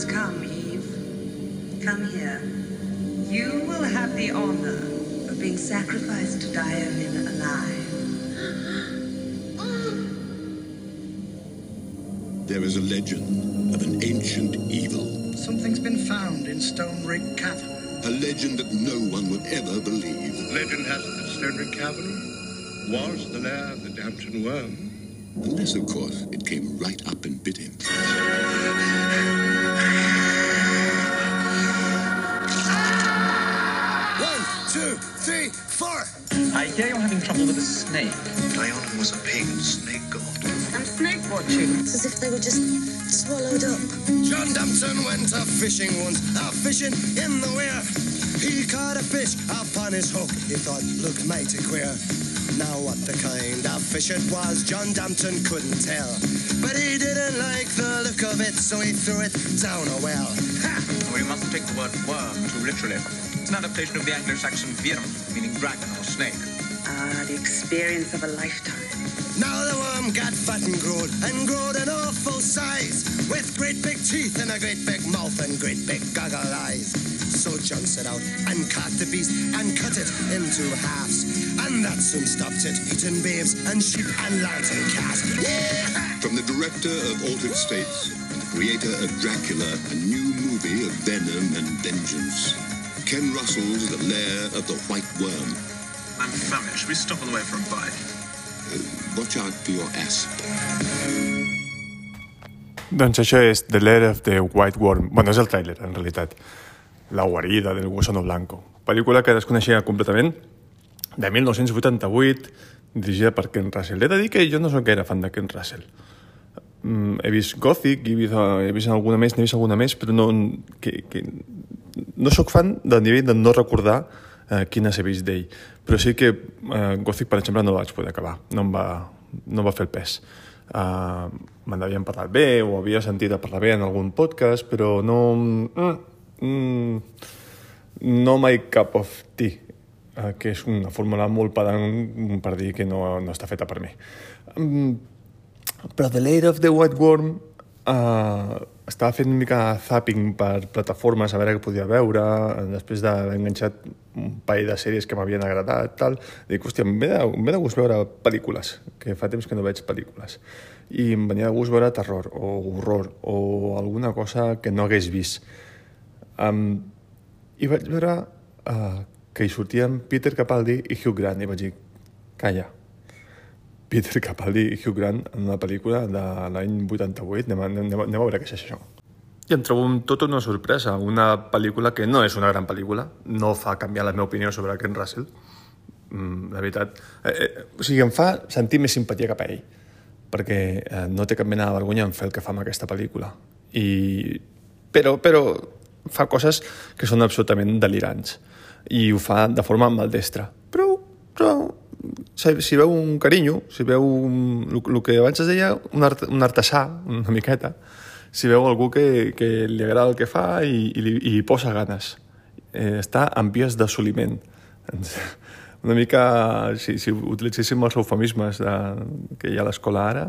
has come, Eve. Come here. You will have the honor of being sacrificed to Diomed alive. There is a legend of an ancient evil. Something's been found in Stone Rig Cavern. A legend that no one would ever believe. Legend has it that Stone Rig Cavern was the lair of the Damson Worm. Unless, of course, it came right up and bit him. Two, three, four. I hear you're having trouble with a snake. Dionin was a pagan snake god. And snake watching. It's as if they were just swallowed up. John Dampton went a fishing once, a fishing in the weir. He caught a fish upon his hook. He thought looked mighty queer. Now what the kind of fish it was, John Dampton couldn't tell. But he didn't like the look of it, so he threw it down a well. Ha! We mustn't take the word worm too literally. It's an adaptation of the Anglo-Saxon virm, meaning dragon or snake. Ah, the experience of a lifetime. Now the worm got fat and growed, and growed an awful size, with great big teeth and a great big mouth and great big goggle eyes. So John set out and caught the beast and cut it into halves, and that soon stopped it eating babes and sheep and lambs and calves. Yeah! From the director of Altered States and the creator of Dracula, a new movie of venom and vengeance. Ken Russell's The Lair of the White Worm. I'm famished. We stop on the way for a bite. Watch out for your asp. Doncs això és The Lair of the White Worm. Bueno, és el tràiler, en realitat. La guarida del gusano blanco. Pel·lícula que desconeixia completament, de 1988, dirigida per Ken Russell. He de dir que jo no soc gaire fan de Ken Russell. Mm, he vist Gothic, he vist, he vist alguna més, n'he vist alguna més, però no, que, que, no sóc fan del nivell de no recordar eh, quines he vist d'ell. Però sí que eh, Gothic, per exemple, no vaig poder acabar. No em va, no em va fer el pes. Uh, me n'havien parlat bé o havia sentit a parlar bé en algun podcast, però no... Mm, mm, no my cup of tea, uh, que és una fórmula molt pedant per dir que no, no està feta per mi. Um, però The Lair of the White Worm uh, estava fent una mica zapping per plataformes a veure què podia veure, després d'haver enganxat un parell de sèries que m'havien agradat, tal. Dic, hòstia, em ve, de, em ve de gust veure pel·lícules, que fa temps que no veig pel·lícules. I em venia de gust veure terror o horror o alguna cosa que no hagués vist. Um, I vaig veure uh, que hi sortien Peter Capaldi i Hugh Grant i vaig dir, calla, Peter Capaldi i Hugh Grant en una pel·lícula de l'any 88, anem anem, anem a veure què és això. I em trobo tota una sorpresa, una pel·lícula que no és una gran pel·lícula, no fa canviar la meva opinió sobre Ken Russell, mm, la veritat. Eh, eh, o sigui, em fa sentir més simpatia cap a ell, perquè eh, no té cap mena de vergonya en fer el que fa amb aquesta pel·lícula. I... Però, però fa coses que són absolutament delirants i ho fa de forma maldestra. Però, però si, veu un carinyo, si veu el, el que abans es deia un, art, un artesà, una miqueta, si veu algú que, que li agrada el que fa i, i, li, i hi posa ganes. Eh, està en vies d'assoliment. Una mica, si, si utilitzéssim els eufemismes de, que hi ha a l'escola ara,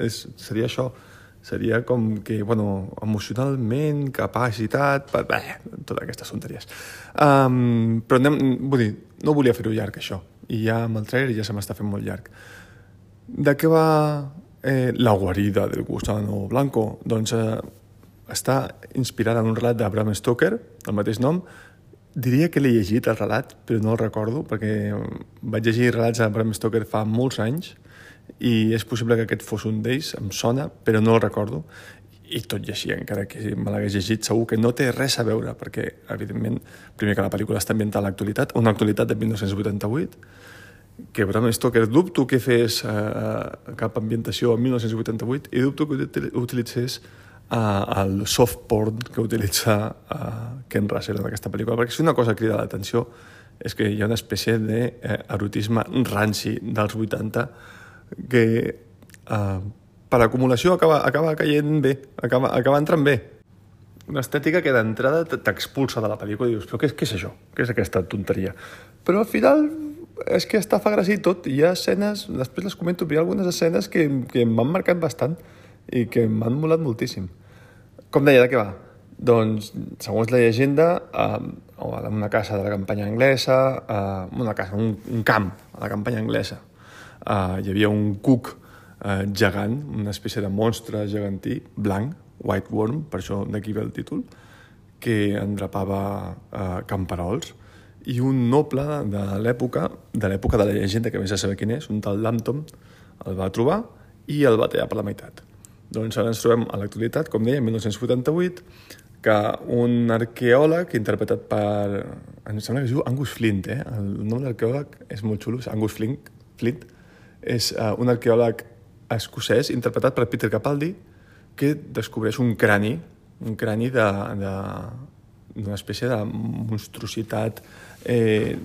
és, seria això seria com que, bueno, emocionalment, capacitat, bé, totes aquestes tonteries. Um, però anem, vull dir, no volia fer-ho llarg, això, i ja amb el trailer ja se m'està fent molt llarg. De què va eh, La guarida del gusano blanco? Doncs eh, està inspirada en un relat de Bram Stoker, el mateix nom, Diria que l'he llegit, el relat, però no el recordo, perquè vaig llegir relats de Bram Stoker fa molts anys, i és possible que aquest fos un d'ells, em sona, però no el recordo. I tot i així, encara que me l'hagués llegit, segur que no té res a veure, perquè, evidentment, primer que la pel·lícula està ambientada a l'actualitat, una actualitat de 1988, que Bram Stoker dubto que fes eh, cap ambientació en 1988 i dubto que utilitzés eh, el soft porn que utilitza eh, Ken Russell en aquesta pel·lícula, perquè si una cosa crida l'atenció és que hi ha una espècie d'erotisme ranci dels 80 que eh, per acumulació acaba, acaba caient bé, acaba, acaba entrant bé. Una estètica que d'entrada t'expulsa de la pel·lícula i dius, però què, què és això? Què és aquesta tonteria? Però al final és que està fa gràcia i tot. Hi ha escenes, després les comento, hi ha algunes escenes que, que m'han marcat bastant i que m'han molat moltíssim. Com deia, de què va? Doncs, segons la llegenda, eh, en una casa de la campanya anglesa, eh, una casa, un, un camp a la campanya anglesa, eh, hi havia un cuc eh, gegant, una espècie de monstre gegantí, blanc, white worm, per això d'aquí ve el títol, que endrapava eh, camperols, i un noble de l'època, de l'època de la llegenda, que més a saber quin és, un tal Lambton, el va trobar i el va tallar per la meitat. Doncs ara ens trobem a l'actualitat, com deia, en 1988, que un arqueòleg interpretat per... Em sembla que es diu Angus Flint, eh? El nom de l'arqueòleg és molt xulo, és Angus Flint. Flint. És uh, un arqueòleg escocès interpretat per Peter Capaldi que descobreix un crani, un crani d'una espècie de monstruositat eh,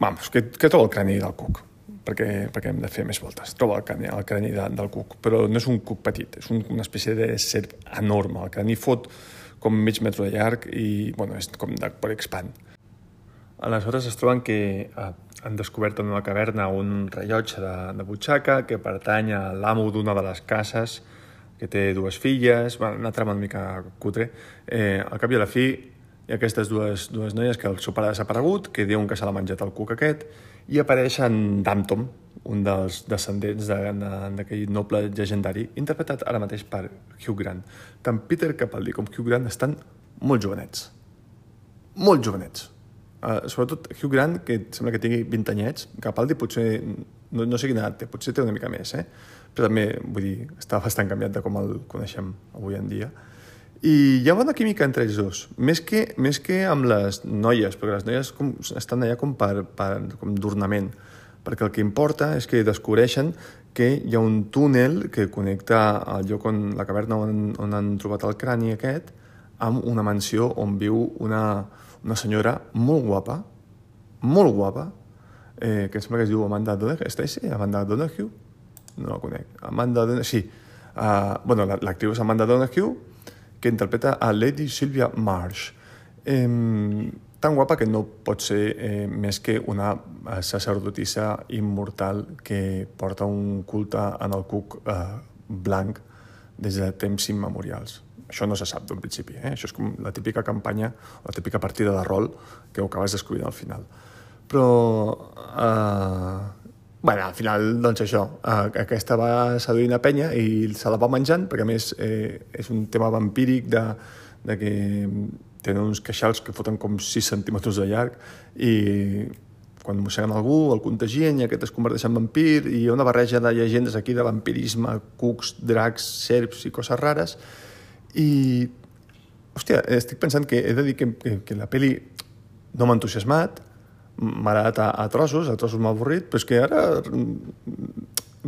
vamos, que, que troba el crani del cuc perquè, perquè hem de fer més voltes. Troba el crani, el crani de, del cuc, però no és un cuc petit, és un, una espècie de serp enorme. El crani fot com mig metre de llarg i bueno, és com de per expand. Aleshores es troben que eh, han descobert en una caverna un rellotge de, de butxaca que pertany a l'amo d'una de les cases que té dues filles, bueno, una trama una mica cutre. Eh, al cap i a la fi i aquestes dues, dues noies que el seu pare ha desaparegut, que diuen que se l'ha menjat el cuc aquest, i apareix en Danton, un dels descendents d'aquell de, noble legendari, interpretat ara mateix per Hugh Grant. Tant Peter Capaldi com Hugh Grant estan molt jovenets. Molt jovenets. Uh, sobretot Hugh Grant, que sembla que tingui 20 anyets, Capaldi potser, no, no sé quina edat té, potser té una mica més, eh? però també, vull dir, està bastant canviat de com el coneixem avui en dia. I hi ha bona química entre ells dos, més que, més que amb les noies, perquè les noies com, estan allà com, per, per, com d'ornament, perquè el que importa és que descobreixen que hi ha un túnel que connecta el lloc on, la caverna on, on han trobat el crani aquest amb una mansió on viu una, una senyora molt guapa, molt guapa, eh, que em sembla que es diu Amanda Donahue, està sí, Amanda Donahue? No la conec. Amanda Donahue, sí. Uh, bueno, l'actriu és Amanda Donahue, que interpreta a Lady Sylvia Marsh. Eh, tan guapa que no pot ser eh, més que una eh, sacerdotissa immortal que porta un culte en el cuc eh, blanc des de temps immemorials. Això no se sap d'un principi, eh? això és com la típica campanya, la típica partida de rol que ho acabes descobrint al final. Però eh, bueno, al final, doncs això, eh, aquesta va seduir una penya i se la va menjant, perquè a més eh, és un tema vampíric de, de que tenen uns queixals que foten com 6 centímetres de llarg i quan mosseguen algú el contagien i aquest es converteix en vampir i hi ha una barreja de llegendes aquí de vampirisme, cucs, dracs, serps i coses rares i hòstia, estic pensant que he de dir que, que, que la peli no m'ha entusiasmat m'ha agradat a, a trossos, a trossos m'ha avorrit, però és que ara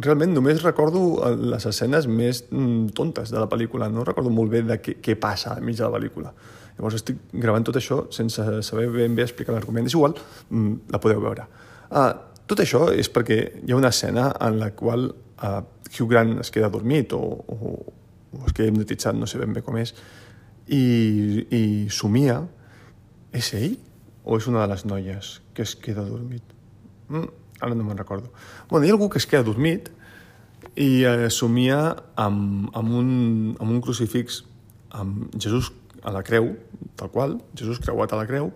realment només recordo les escenes més mm, tontes de la pel·lícula, no recordo molt bé de què, què passa al mig de la pel·lícula. Llavors estic gravant tot això sense saber ben bé explicar l'argument. És igual, mm, la podeu veure. Uh, tot això és perquè hi ha una escena en la qual uh, Hugh Grant es queda dormit o, o es queda hipnotitzat, no sé ben bé com és, i, i somia. És ell? o és una de les noies que es queda dormit? Mm, ara no me'n recordo. Bueno, hi ha algú que es queda dormit i eh, somia amb, amb, un, amb un crucifix amb Jesús a la creu, tal qual, Jesús creuat a la creu,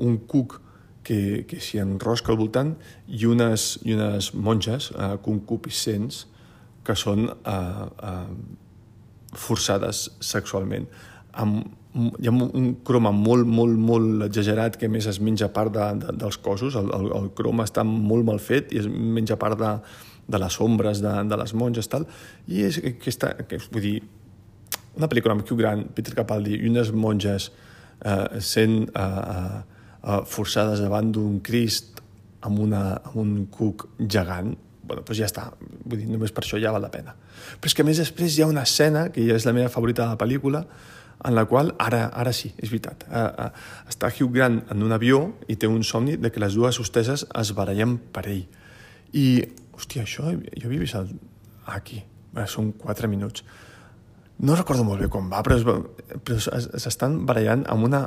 un cuc que, que s'hi enrosca al voltant i unes, i unes monges eh, concupiscents que són eh, eh, forçades sexualment amb hi ha un croma molt, molt, molt exagerat que més es menja part de, de, dels cossos. El, el, el croma està molt mal fet i es menja part de, de les ombres de, de les monges tal. i és aquesta, que, vull dir, una pel·lícula amb Hugh Grant, Peter Capaldi i unes monges eh, sent eh, eh, forçades davant d'un Crist amb, una, amb un cuc gegant, bueno, doncs ja està. Vull dir, només per això ja val la pena. Però és que més després hi ha una escena, que ja és la meva favorita de la pel·lícula, en la qual, ara, ara sí, és veritat, uh, uh, està Hugh Grant en un avió i té un somni de que les dues hosteses es barallen per ell. I, hòstia, això jo havia vist el... aquí, bé, són quatre minuts. No recordo molt bé com va, però, però s'estan barallant amb una...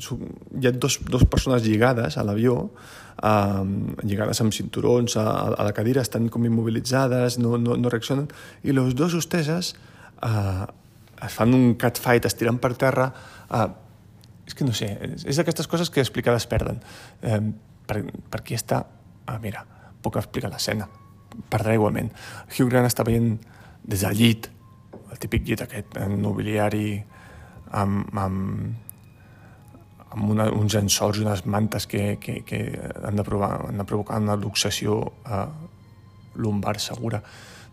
Hi ha dos, dos persones lligades a l'avió, eh, lligades amb cinturons a, a la cadira, estan com immobilitzades, no, no, no reaccionen, i les dues hosteses eh, es fan un catfight, es tiren per terra... Eh, és que no sé, és, és d'aquestes coses que explicades perden. Eh, per, per qui està... Ah, mira, puc explicar l'escena. Perdrà igualment. Hugh Grant està veient des del llit, el típic llit aquest nobiliari amb, amb, amb una, uns ensols i unes mantes que, que, que han, de provar, han de provocar una luxació eh, lumbar segura.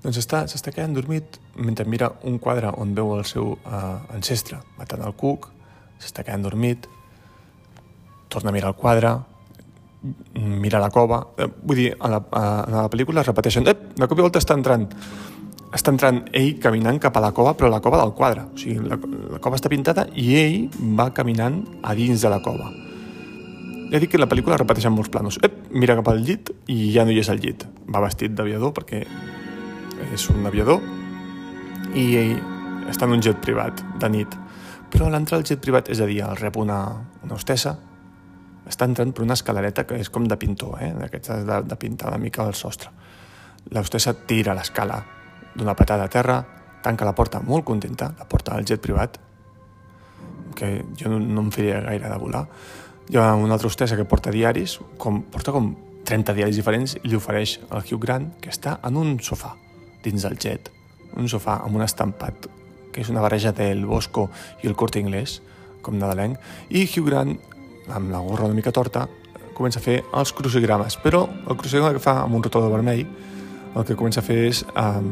Doncs està, s'està quedant dormit mentre mira un quadre on veu el seu eh, ancestre matant el cuc, s'està quedant dormit, torna a mirar el quadre, mira la cova... Eh, vull dir, a la, a, a la pel·lícula es repeteixen... Eh, de cop i volta està entrant està entrant ell caminant cap a la cova, però la cova del quadre. O sigui, la, la cova està pintada i ell va caminant a dins de la cova. Ja dic que la pel·lícula repeteix en molts planos. Ep, mira cap al llit i ja no hi és al llit. Va vestit d'aviador perquè és un aviador i ell està en un jet privat de nit. Però a l'entrar al jet privat, és a dir, el rep una, una hostessa, està entrant per una escalareta que és com de pintor, eh? d'aquestes de, de pintar una mica el sostre. L'hostessa tira l'escala d'una patada a terra, tanca la porta molt contenta, la porta del jet privat, que jo no, no em faria gaire de volar. Hi ha una altra hostessa que porta diaris, com, porta com 30 diaris diferents i li ofereix al Hugh Grant, que està en un sofà dins del jet, un sofà amb un estampat que és una barreja del Bosco i el Corte Inglés, com nadalenc, i Hugh Grant, amb la gorra una mica torta, comença a fer els crucigrames, però el crucigrama que fa amb un rotador vermell el que comença a fer és um,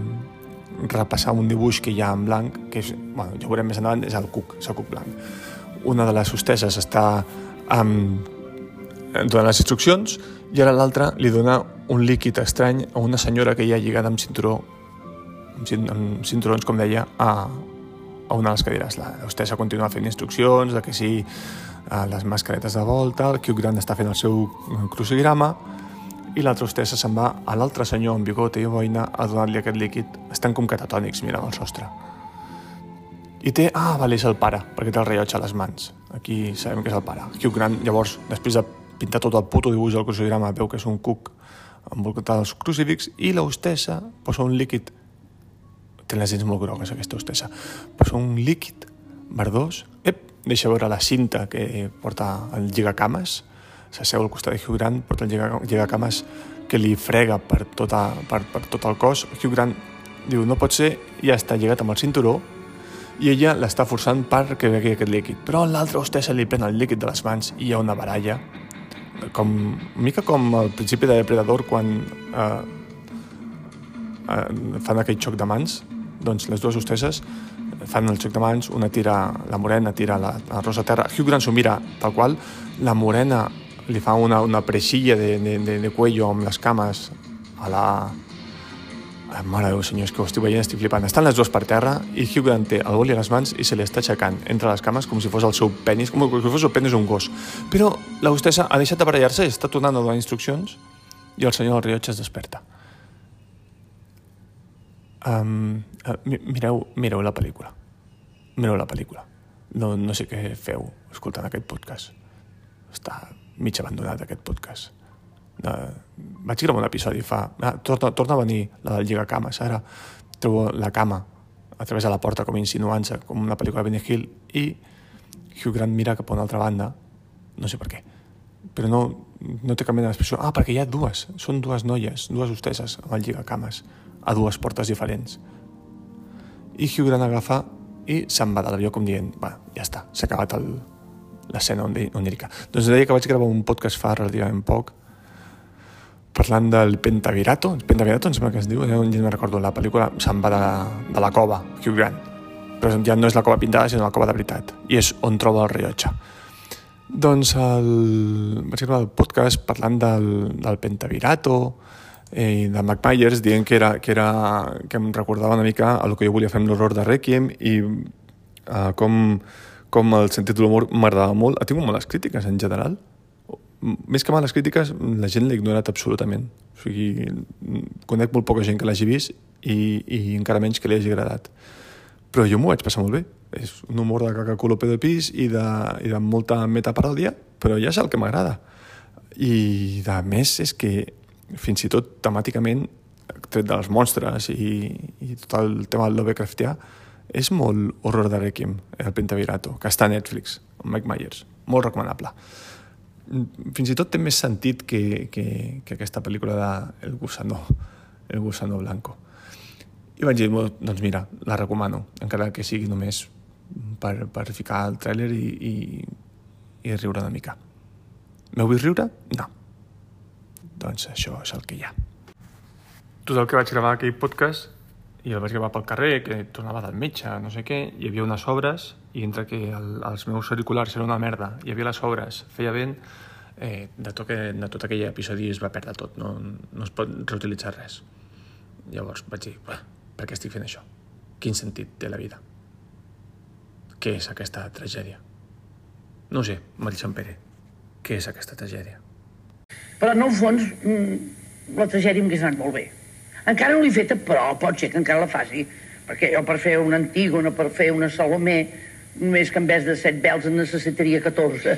repassar un dibuix que hi ha en blanc, que és, bueno, ja ho veurem més endavant, és el cuc, és el cuc blanc. Una de les hostesses està um, donant les instruccions i ara l'altra li dona un líquid estrany a una senyora que hi ha lligada amb cinturó amb, cinturons, com deia, a, a una de les cadires. La hostessa continua fent instruccions de que sí, les mascaretes de volta, el Hugh Grant està fent el seu crucigrama, i l'altra hostessa se'n va a l'altre senyor amb bigote i boina a donar-li aquest líquid. Estan com catatònics mirant el sostre. I té... Ah, vale, és el pare, perquè té el rellotge a les mans. Aquí sabem que és el pare. Hugh Grant, llavors, després de pintar tot el puto dibuix del crucigrama, veu que és un cuc envoltat dels crucifix i la hostessa posa un líquid té les dents molt grogues aquesta hostessa posa un líquid verdós ep, deixa veure la cinta que porta el lligacames s'asseu al costat de Hugh Grant, porta el llegacames que li frega per, tota, per, per tot el cos. Hugh Grant diu, no pot ser, ja està lligat amb el cinturó, i ella l'està forçant perquè begui aquest líquid. Però l'altra hostessa li pren el líquid de les mans i hi ha una baralla, com, mica com al principi de Depredador quan eh, eh, fan aquell xoc de mans, doncs les dues hostesses fan el xoc de mans, una tira la morena, tira la, la rosa a terra. Hugh Grant s'ho mira tal qual, la morena li fa una, una preixilla de, de, de, de cuello amb les cames a la... Ai, mare Déu, senyor, és que ho estic veient, estic flipant. Estan les dues per terra i Hugh Grant té el boli a les mans i se li està aixecant entre les cames com si fos el seu penis, com si fos el penis un gos. Però la hostessa ha deixat de barallar-se i està tornant a donar instruccions i el senyor del rellotge es desperta. Um, uh, mireu, mireu la pel·lícula. Mireu la pel·lícula. No, no sé què feu escoltant aquest podcast. Està mig abandonat aquest podcast. Uh, vaig gravar un episodi fa... Ah, torna, torna a venir la del Lligacames. Ara trobo la cama a través de la porta com insinuant-se, com una pel·lícula de Benny Hill, i Hugh Grant mira cap a una altra banda, no sé per què, però no, no té cap mena d'expressió. Ah, perquè hi ha dues, són dues noies, dues hostesses amb el lligacames, a dues portes diferents. I Hugh Grant agafa i se'n va de l'avió com dient, va, ja està, s'ha acabat el, l'escena onírica. Doncs deia que vaig gravar un podcast fa relativament poc parlant del Pentavirato, el Pentavirato em sembla que es diu, ja no recordo, la pel·lícula se'n va de de la cova, Hugh Grant, però ja no és la cova pintada, sinó la cova de veritat, i és on troba el rellotge. Doncs el, vaig gravar el podcast parlant del, del Pentavirato, eh, de Mac Myers, dient que, era, que, era, que em recordava una mica el que jo volia fer amb l'horror de Requiem i eh, com com el sentit de l'humor m'agradava molt. Ha tingut males crítiques en general. Més que males crítiques, la gent l'ha ignorat absolutament. O sigui, conec molt poca gent que l'hagi vist i, i encara menys que li hagi agradat. Però jo m'ho vaig passar molt bé. És un humor de caca culo de pis i de, i de molta metaparòdia, però ja és el que m'agrada. I de més és que fins i tot temàticament tret dels monstres i, i tot el tema del Lovecraftià És molt horror de Requiem, el Pentavirato, que està a Netflix, amb Mike Myers. Molt recomanable. Mm, Fins i tot té més sentit que, que, que aquesta pel·lícula de El Gusano, El Gusano Blanco. I vaig dir, "Bueno, doncs mira, la recomano, encara que sigui només per, per ficar el tràiler i, i, i riure una mica. Me vull riure? No. Doncs això és el que hi ha. Tot el que vaig gravar aquell podcast i el vaig gravar pel carrer, que tornava del metge, no sé què, hi havia unes obres i entre que el, els meus auriculars eren una merda, hi havia les obres, feia vent, eh, de, tot que, de tot aquell episodi es va perdre tot, no, no es pot reutilitzar res. Llavors vaig dir, "Buah, per què estic fent això? Quin sentit té la vida? Què és aquesta tragèdia? No sé, Sant Pere. Què és aquesta tragèdia? Però en el fons mm, la tragèdia m'hagués anat molt bé. Encara no l'he feta, però pot ser que encara la faci. Perquè jo per fer una Antígona, per fer una Salomé, només que en vez de set vels en necessitaria 14.